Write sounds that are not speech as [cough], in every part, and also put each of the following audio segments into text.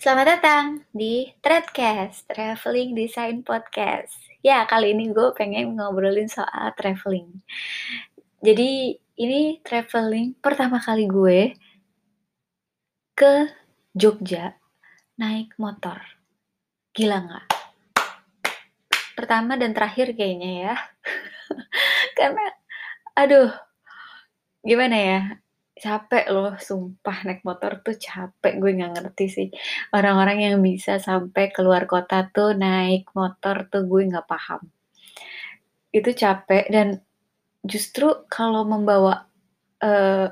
Selamat datang di Threadcast, Traveling Design Podcast. Ya, kali ini gue pengen ngobrolin soal traveling. Jadi, ini traveling pertama kali gue ke Jogja naik motor. Gila nggak? Pertama dan terakhir kayaknya ya. [laughs] Karena, aduh, gimana ya? Capek loh sumpah naik motor tuh capek gue nggak ngerti sih. Orang-orang yang bisa sampai keluar kota tuh naik motor tuh gue nggak paham. Itu capek dan justru kalau membawa uh,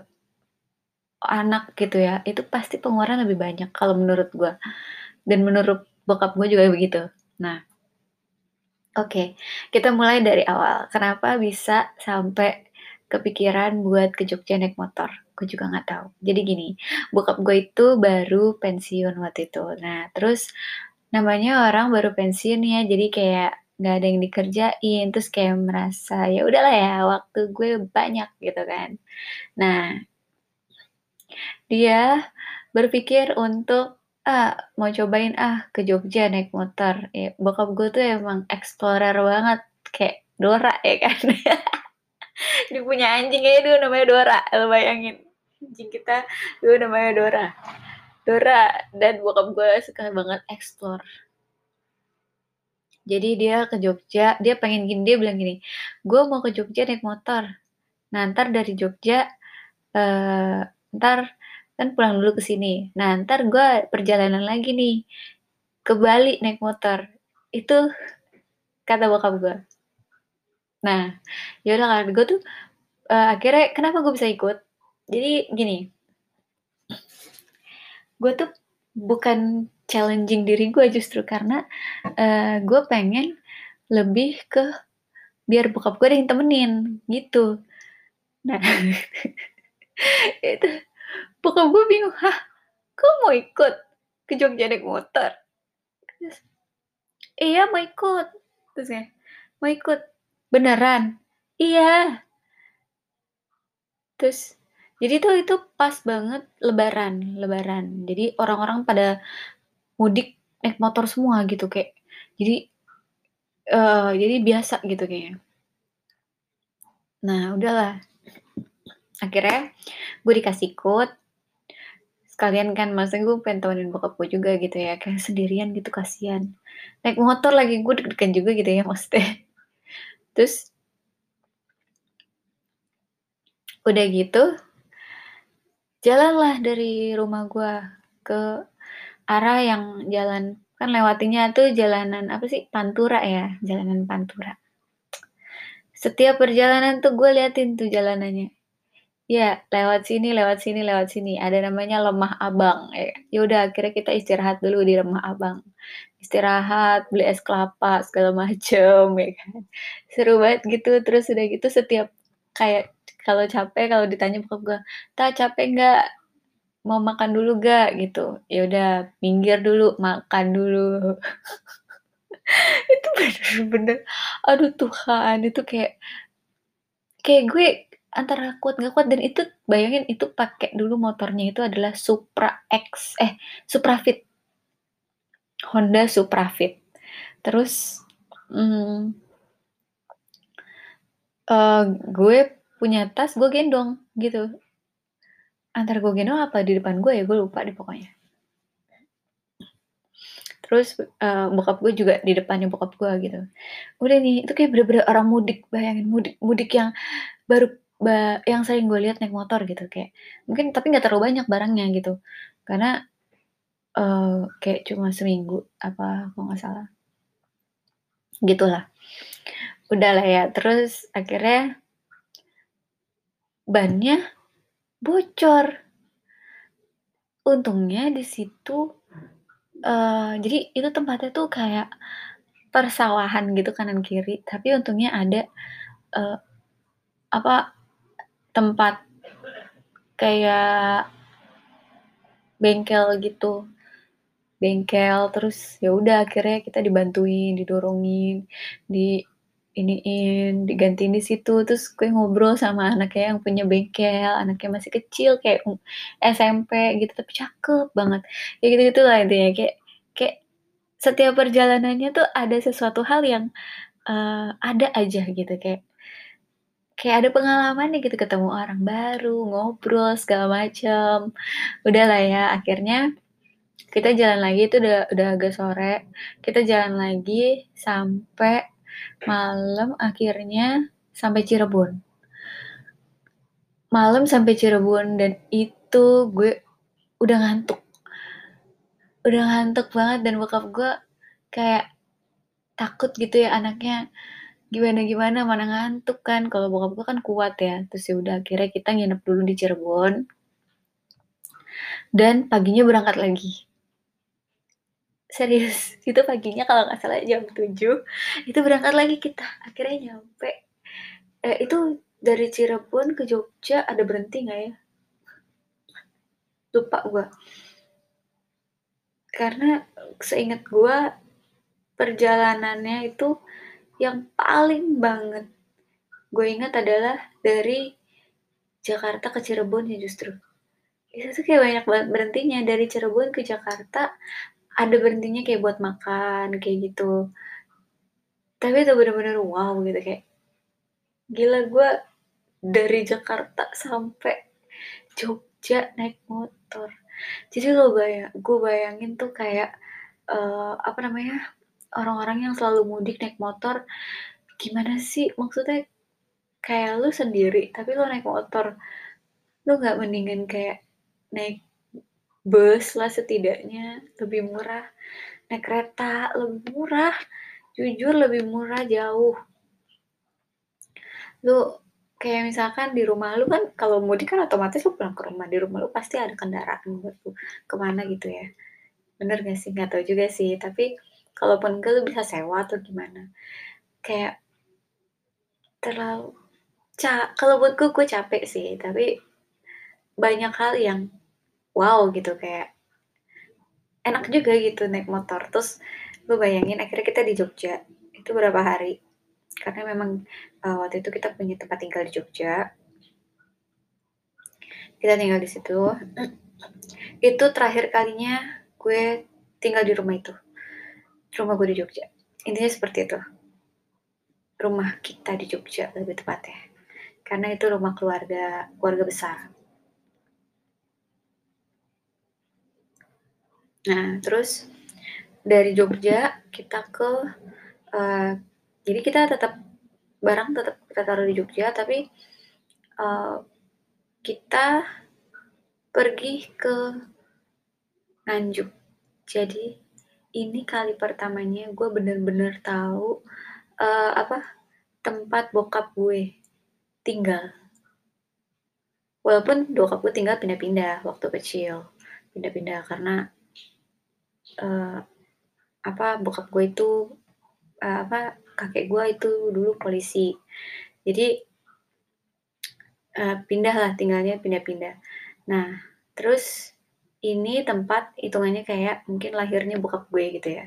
anak gitu ya itu pasti pengeluaran lebih banyak kalau menurut gue. Dan menurut bokap gue juga begitu. Nah oke okay, kita mulai dari awal. Kenapa bisa sampai kepikiran buat ke Jogja naik motor gue juga nggak tahu. Jadi gini bokap gue itu baru pensiun waktu itu. Nah terus namanya orang baru pensiun ya jadi kayak nggak ada yang dikerjain terus kayak merasa ya udahlah ya waktu gue banyak gitu kan. Nah dia berpikir untuk ah mau cobain ah ke Jogja naik motor. Ya bokap gue tuh emang explorer banget kayak Dora ya kan. [laughs] Dia punya anjing aja dulu namanya Dora lo bayangin anjing kita dulu namanya Dora. Dora dan bokap gue suka banget explore. Jadi dia ke Jogja dia pengen gini dia bilang gini gue mau ke Jogja naik motor. Nah ntar dari Jogja uh, ntar kan pulang dulu ke sini. Nah ntar gue perjalanan lagi nih ke Bali naik motor. Itu kata bokap gue nah yaudah kan gue tuh uh, akhirnya kenapa gue bisa ikut jadi gini gue tuh bukan challenging diri gue justru karena uh, gue pengen lebih ke biar bokap gue ada yang temenin gitu. Nah [laughs] itu bokap gue bingung hah kok mau ikut ke Jogja naik motor? Iya mau ikut. Terus ya mau ikut? Beneran? Iya. Terus jadi tuh itu pas banget lebaran, lebaran. Jadi orang-orang pada mudik naik motor semua gitu kayak. Jadi uh, jadi biasa gitu kayaknya. Nah, udahlah. Akhirnya gue dikasih code sekalian kan masa gue pengen temenin bokap gue juga gitu ya kayak sendirian gitu kasihan naik motor lagi gue deg-degan juga gitu ya [laughs] maksudnya terus udah gitu jalanlah dari rumah gue ke arah yang jalan kan lewatinya tuh jalanan apa sih Pantura ya jalanan Pantura. Setiap perjalanan tuh gue liatin tuh jalanannya. Ya lewat sini lewat sini lewat sini. Ada namanya lemah abang ya. Yaudah akhirnya kita istirahat dulu di lemah abang. Istirahat beli es kelapa segala macem ya kan. Seru banget gitu terus udah gitu setiap kayak kalau capek kalau ditanya bokap gue tak capek nggak? Mau makan dulu gak gitu. Ya udah minggir dulu makan dulu. [laughs] Itu bener-bener aduh Tuhan itu kayak kayak gue antara kuat nggak kuat dan itu bayangin itu pakai dulu motornya itu adalah Supra X eh Supra Fit. Honda Supra Fit. Terus hmm, uh, gue punya tas gue gendong gitu. Antar gue gendong apa di depan gue ya gue lupa deh pokoknya. Terus uh, bokap gue juga di depannya bokap gue gitu. Udah nih itu kayak bener-bener orang mudik bayangin mudik mudik yang baru ba, yang sering gue lihat naik motor gitu. Kayak mungkin tapi nggak terlalu banyak barangnya gitu. Karena uh, kayak cuma seminggu apa kok nggak salah. Gitulah udahlah ya terus akhirnya bannya bocor. Untungnya di situ uh, jadi itu tempatnya tuh kayak persawahan gitu kanan kiri, tapi untungnya ada uh, apa tempat kayak bengkel gitu bengkel terus ya udah akhirnya kita dibantuin didorongin di iniin, digantiin di situ, terus gue ngobrol sama anaknya yang punya bengkel, anaknya masih kecil kayak u SMP gitu, tapi cakep banget. Ya gitu-gitulah intinya, kayak kayak setiap perjalanannya tuh ada sesuatu hal yang, eee, ada aja gitu, kayak kayak ada pengalamannya gitu, ketemu orang baru, ngobrol, segala macem. Udahlah ya, akhirnya kita jalan lagi itu udah udah agak sore, kita jalan lagi sampai malam, akhirnya sampai Cirebon. Malam sampai Cirebon dan itu gue udah ngantuk. Udah ngantuk banget dan bokap gue kayak takut gitu ya anaknya gimana-gimana, mana ngantuk kan, kalau bokap gue kan kuat ya. Terus ya udah akhirnya kita nginep dulu di Cirebon. Dan paginya berangkat lagi. Serius, [laughs] itu paginya kalau nggak salah jam 7.00 itu berangkat lagi kita, akhirnya nyampe eee, itu dari Cirebon ke Jogja ada berhenti nggak ya? Lupa gua. Karena seinget gua, perjalanannya itu yang paling banget gue ingat adalah dari Jakarta ke Cirebon ya justru. Itu tuh kayak banyak banget berhentinya, dari Cirebon ke Jakarta ada berhentinya kayak buat makan, kayak gitu. Tapi itu bener-bener wow gitu, kayak gila gua dari Jakarta sampai Jogja naik motor. Jadi lo baya gue bayangin tuh kayak, eee, apa namanya, orang-orang yang selalu mudik naik motor, gimana sih maksudnya kayak lu sendiri tapi lu naik motor, lu nggak mendingan kayak naik bus lah setidaknya, lebih murah, naik kereta lebih murah, jujur lebih murah jauh. Lu kayak misalkan di rumah lu kan kalau mudik kan otomatis lu pulang ke rumah, di rumah lu pasti ada kendaraan buat lu ke mana gitu ya. Bener nggak sih? Nggak tahu juga sih, tapi kalaupun enggak lu bisa sewa atau gimana. Kayak terlalu ca kalau buat gue, gue capek sih, tapi banyak hal yang wow gitu, kayak enak juga gitu naik motor. Terus lu bayangin akhirnya kita di Jogja, itu berapa hari, karena memang, eee, waktu itu kita punya tempat tinggal di Jogja. Kita tinggal di situ. [clears throat] Itu terakhir kalinya gue tinggal di rumah itu, rumah gue di Jogja. Intinya seperti itu. Rumah kita di Jogja lebih tepatnya, karena itu rumah keluarga keluarga besar. Nah, terus dari Jogja kita ke eee, jadi kita tetep barang tetep kita taruh di Jogja, tapi, eee, kita pergi ke Nganjuk. Jadi ini kali pertamanya gue bener-bener tahu, eee, apa, tempat bokap gue tinggal. Walaupun bokap gue tinggal pindah-pindah waktu kecil, pindah-pindah karena, eee, apa, bokap gue itu, eee, apa, kakek gue itu dulu polisi. Jadi eee, pindahlah, tinggalnya pindah-pindah. Nah, terus ini tempat hitungannya kayak mungkin lahirnya bokap gue gitu ya.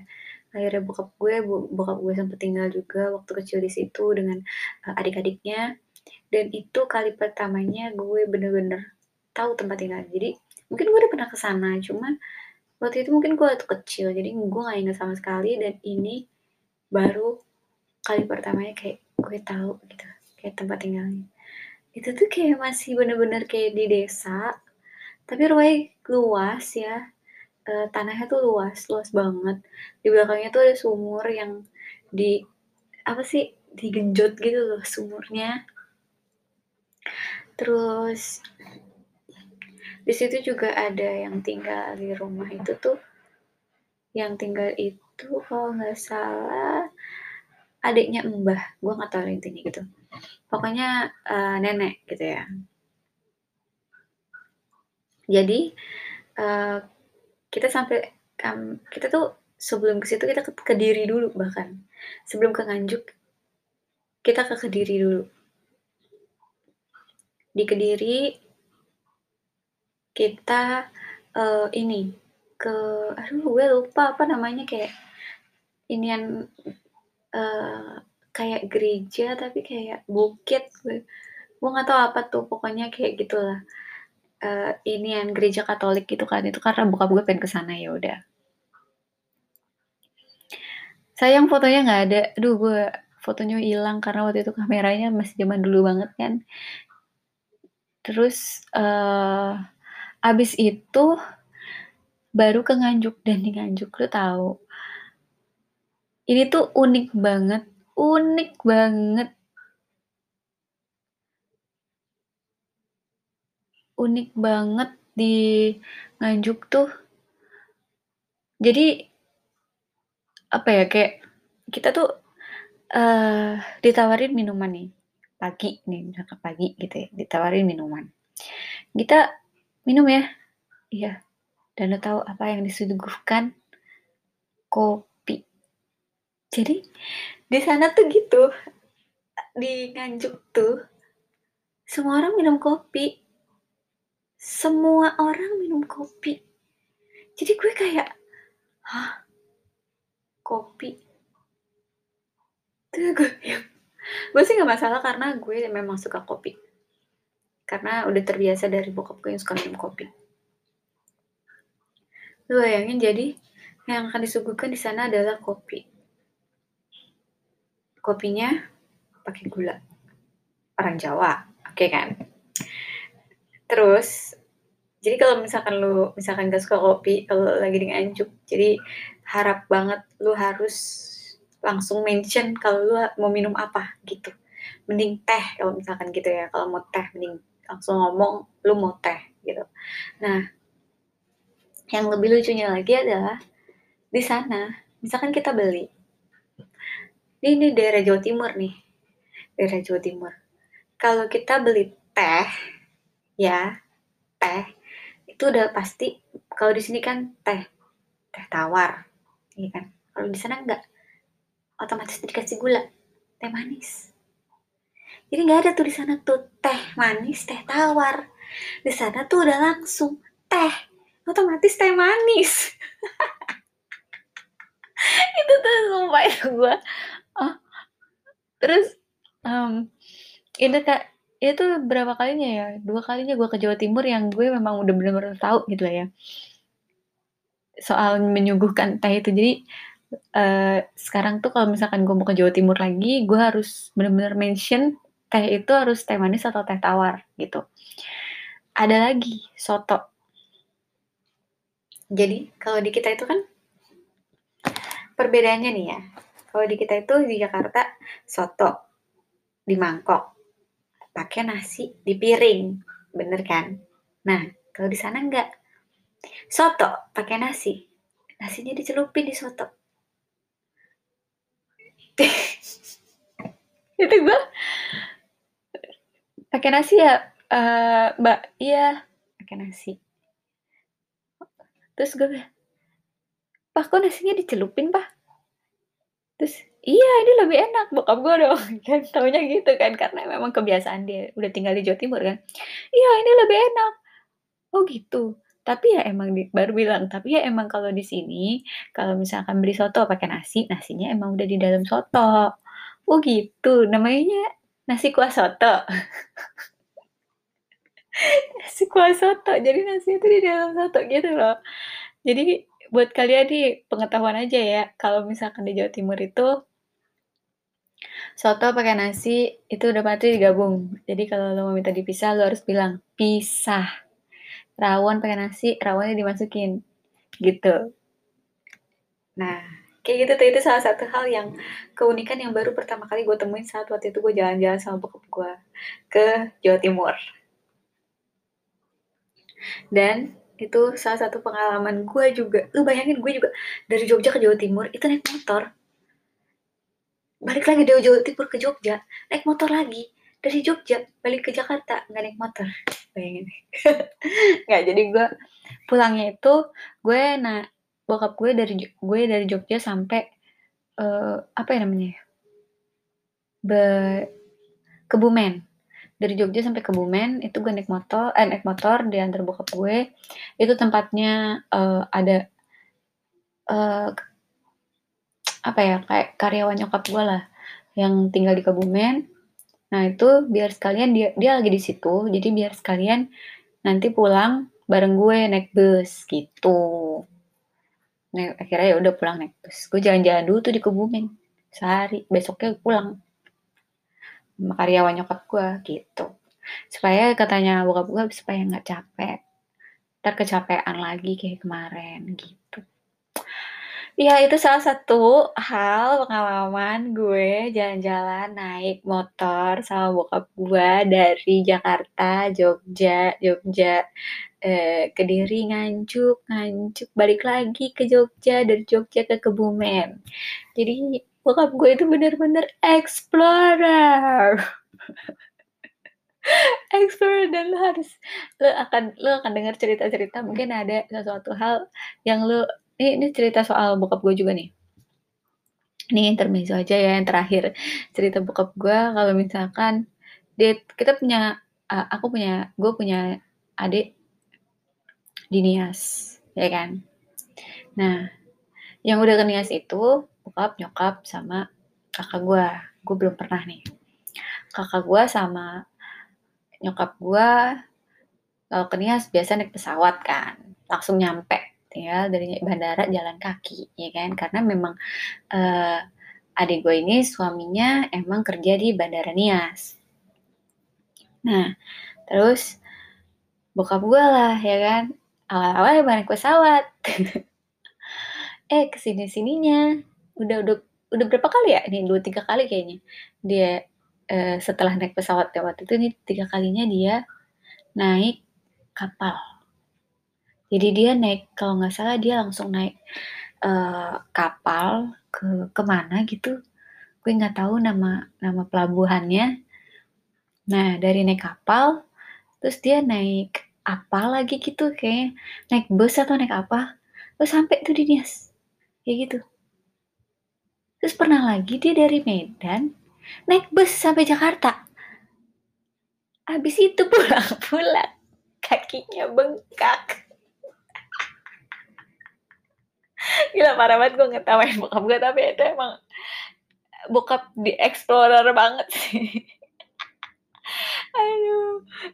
Lahirnya bokap gue, bo bokap gue sempet tinggal juga waktu kecil di situ dengan, eee, adik-adiknya, dan itu kali pertamanya gue bener-bener tahu tempat tinggalnya. Jadi mungkin gue udah pernah ke sana, cuma waktu itu mungkin gue kecil, jadi gue nggak inget sama sekali dan ini baru kali pertamanya kayak gue tahu gitu, kayak tempat tinggalnya. Itu tuh kayak masih bener-bener kayak di desa, tapi rumahnya luas ya, eee, tanahnya tuh luas, luas banget. Di belakangnya tuh ada sumur yang di apa sih, digenjot gitu loh sumurnya. Terus di situ juga ada yang tinggal di rumah itu tuh, yang tinggal itu kalau nggak salah adiknya mbah, gue nggak tahu intinya gitu. Pokoknya, eee, nenek gitu ya. Jadi, eee, kita sampai kam kita tuh sebelum ke situ kita ke Kediri dulu bahkan, sebelum ke Nganjuk kita ke Kediri dulu. Di Kediri kita, eee, ini, ke aduh gue lupa apa namanya, kayak inian, eee, kayak gereja tapi kayak bukit gue gue nggak tahu apa tuh pokoknya kayak gitulah. Uh, ini yang gereja Katolik gitu kan itu karena buka gue pengen ke sana ya udah. Sayang fotonya nggak ada. Aduh gue fotonya hilang karena waktu itu kameranya masih zaman dulu banget kan. Terus uh, abis itu baru ke Nganjuk. Dan di Nganjuk lu tahu ini tuh unik banget unik banget. Unik banget di Nganjuk tuh. Jadi apa ya kayak kita tuh uh, ditawarin minuman nih pagi nih pagi gitu ya ditawarin minuman. Kita minum ya. Iya. Dan lo tahu apa yang disuguhkan? Kopi. Jadi di sana tuh gitu. Di Nganjuk tuh semua orang minum kopi. Semua orang minum kopi. Jadi gue kayak hah? Kopi? Tuh gue [laughs] gue sih nggak masalah karena gue memang suka kopi karena udah terbiasa dari bokap gue yang suka minum kopi Lu bayangin jadi yang akan disuguhkan di sana adalah kopi. Kopinya pakai gula. Orang Jawa, oke okay kan? Terus jadi kalau misalkan lu misalkan gak suka kopi kalau lagi di nganjuk jadi harap banget lu harus langsung mention kalau lu mau minum apa gitu mending teh kalau misalkan gitu ya kalau mau teh mending langsung ngomong lu mau teh gitu nah yang lebih lucunya lagi adalah di sana, misalkan kita beli. Ini, ini daerah Jawa Timur nih. Daerah Jawa Timur. Kalau kita beli teh, ya, teh, itu udah pasti kalau di sini kan teh, teh tawar, iya kan? Kalau di sana enggak, otomatis dikasih gula, teh manis. Jadi nggak ada tuh di sana tuh teh manis, teh tawar. Di sana tuh udah langsung teh. Otomatis teh manis. [laughs] Itu tuh sumpah itu gue oh. terus um, itu kak itu berapa kalinya ya? Dua kalinya gue ke Jawa Timur yang gue memang udah bener-bener tahu gitu lah ya. Soal menyuguhkan teh itu. Jadi uh, sekarang tuh kalau misalkan gue mau ke Jawa Timur lagi gue harus bener-bener mention teh itu harus teh manis atau teh tawar gitu ada lagi soto jadi kalau di kita itu kan perbedaannya nih ya. Kalau di kita itu di Jakarta soto di mangkok, pakai nasi di piring, bener kan? Nah kalau di sana enggak, soto pakai nasi, nasinya dicelupin di soto. [laughs] itu gue pakai nasi ya, uh, mbak, iya. Pakai nasi. Terus gue pak kok nasinya dicelupin pak? Terus iya ini lebih enak. Bokap gue dong [laughs] kan taunya gitu kan karena memang kebiasaan dia. Udah tinggal di Jawa Timur kan. Iya ini lebih enak. Oh gitu. Tapi ya emang di, baru bilang tapi ya emang kalau di sini kalau misalkan beli soto pakai nasi nasinya emang udah di dalam soto. Oh gitu. Namanya nasi kuah soto. [laughs] Nasi kuah soto. Jadi nasi itu di dalam soto gitu loh. Jadi buat kalian nih pengetahuan aja ya kalau misalkan di Jawa Timur itu soto pakai nasi itu udah pasti digabung. Jadi kalau lo mau minta dipisah lo harus bilang pisah. Rawon pakai nasi rawonnya dimasukin. Gitu. Nah kayak gitu tuh itu salah satu hal yang keunikan yang baru pertama kali gue temuin saat waktu itu gue jalan-jalan sama bokap gue ke Jawa Timur. Dan itu salah satu pengalaman gue juga lu bayangin gue juga dari Jogja ke Jawa Timur itu naik motor. Balik lagi dari Jawa Timur ke Jogja naik motor lagi. Dari Jogja balik ke Jakarta nggak naik motor. Bayangin. [laughs] Nggak jadi gue pulangnya itu gue nah bokap gue dari gue dari Jogja sampai uh, apa ya namanya Be Kebumen dari Jogja sampai Kebumen itu gue naik motor eh naik motor di antar bokap gue itu tempatnya uh, ada uh, apa ya kayak karyawan nyokap gue lah yang tinggal di Kebumen. Nah, itu biar sekalian dia dia lagi di situ, jadi biar sekalian nanti pulang bareng gue naik bus gitu. Nah, akhirnya ya udah pulang naik bus. Gue jalan-jalan dulu tuh di Kebumen sehari, besoknya pulang sama karyawan nyokap gue gitu. Supaya katanya bokap gue supaya nggak capek. Ntar kecapean lagi kayak kemarin gitu. Ya itu salah satu hal pengalaman gue jalan-jalan naik motor sama bokap gue dari Jakarta, Jogja, Jogja, eh, Kediri, Nganjuk, Nganjuk, balik lagi ke Jogja, dari Jogja ke Kebumen. Jadi bokap gue itu bener-bener explorer. [laughs] explorer dan lo harus lo akan lo akan dengar cerita-cerita mungkin ada sesuatu hal yang lo ini, ini cerita soal bokap gue juga nih ini intermezzo aja ya yang terakhir cerita bokap gue kalau misalkan dia kita punya uh, aku punya gue punya adik di Nias ya kan? Nah yang udah ke Nias itu bokap nyokap sama kakak gue gue belum pernah nih. Kakak gue sama nyokap gue kalau ke Nias biasa naik pesawat kan. Langsung nyampe tinggal dari bandara jalan kaki ya kan? Karena memang uh, adik gue ini suaminya emang kerja di bandara Nias nah terus bokap gue lah ya kan awal-awal naik pesawat. [laughs] Eh ke sini sininya udah udah udah berapa kali ya? Ini dua tiga kali kayaknya. Dia uh, setelah naik pesawat ya waktu itu nih tiga kalinya dia naik kapal. Jadi dia naik kalau nggak salah dia langsung naik uh, kapal ke ke mana gitu. Gue nggak tahu nama nama pelabuhannya. Nah dari naik kapal, terus dia naik apa lagi gitu kayak naik bus atau naik apa, terus sampai tuh di Nias, kayak gitu. Terus pernah lagi dia dari Medan naik bus sampai Jakarta. Habis itu pulang-pulang kakinya bengkak. [laughs] Gila parah banget gue ngetawain bokap gue tapi itu emang bokap di explorer banget sih.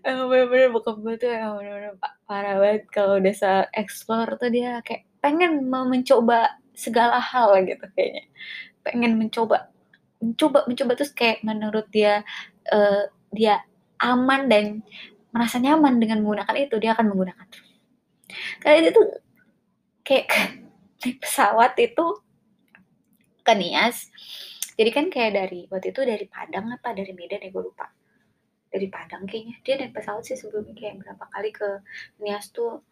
Emang bener-bener bokap gue tuh emang bener-bener parah banget kalau udah se explore tuh dia kayak pengen mau mencoba segala hal gitu kayaknya. Pengen mencoba mencoba mencoba terus kayak menurut dia uh, dia aman dan merasa nyaman dengan menggunakan itu dia akan menggunakan Kayak itu kayak naik pesawat itu ke Nias. Jadi kan kayak dari waktu itu dari Padang apa dari Medan ya gue lupa. Dari Padang kayaknya. Dia naik pesawat sih sebelumnya kayak berapa kali ke Nias tuh.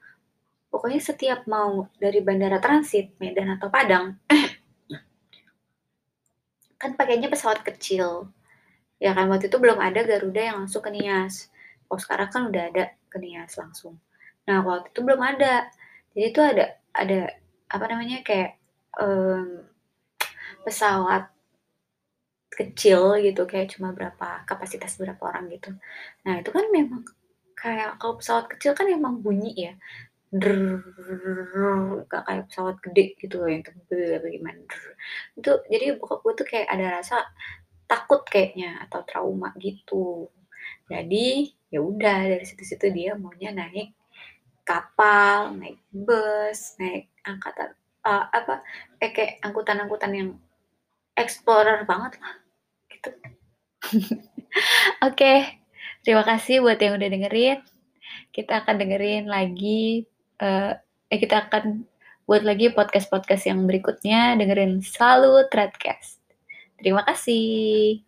Pokoknya setiap mau dari bandara transit Medan atau Padang [clears throat] kan pakainya pesawat kecil. Ya kan waktu itu belum ada Garuda yang langsung ke Nias. Oh sekarang kan udah ada ke Nias langsung. Nah waktu itu belum ada. Jadi itu ada ada apa namanya kayak um, pesawat kecil gitu kayak cuma berapa kapasitas berapa orang gitu nah itu kan memang kayak kalau pesawat kecil kan emang bunyi ya gak kayak pesawat gede gitu loh yang tebel apa gimana itu jadi bokap gue tuh kayak ada rasa takut kayaknya atau trauma gitu jadi ya udah dari situ-situ dia maunya naik kapal, naik bus, naik angkatan uh, apa eh, kayak angkutan-angkutan yang explorer banget lah. [laughs] Oke, okay. terima kasih buat yang udah dengerin. Kita akan dengerin lagi uh, eh kita akan buat lagi podcast-podcast yang berikutnya dengerin selalu Threadcast. Terima kasih.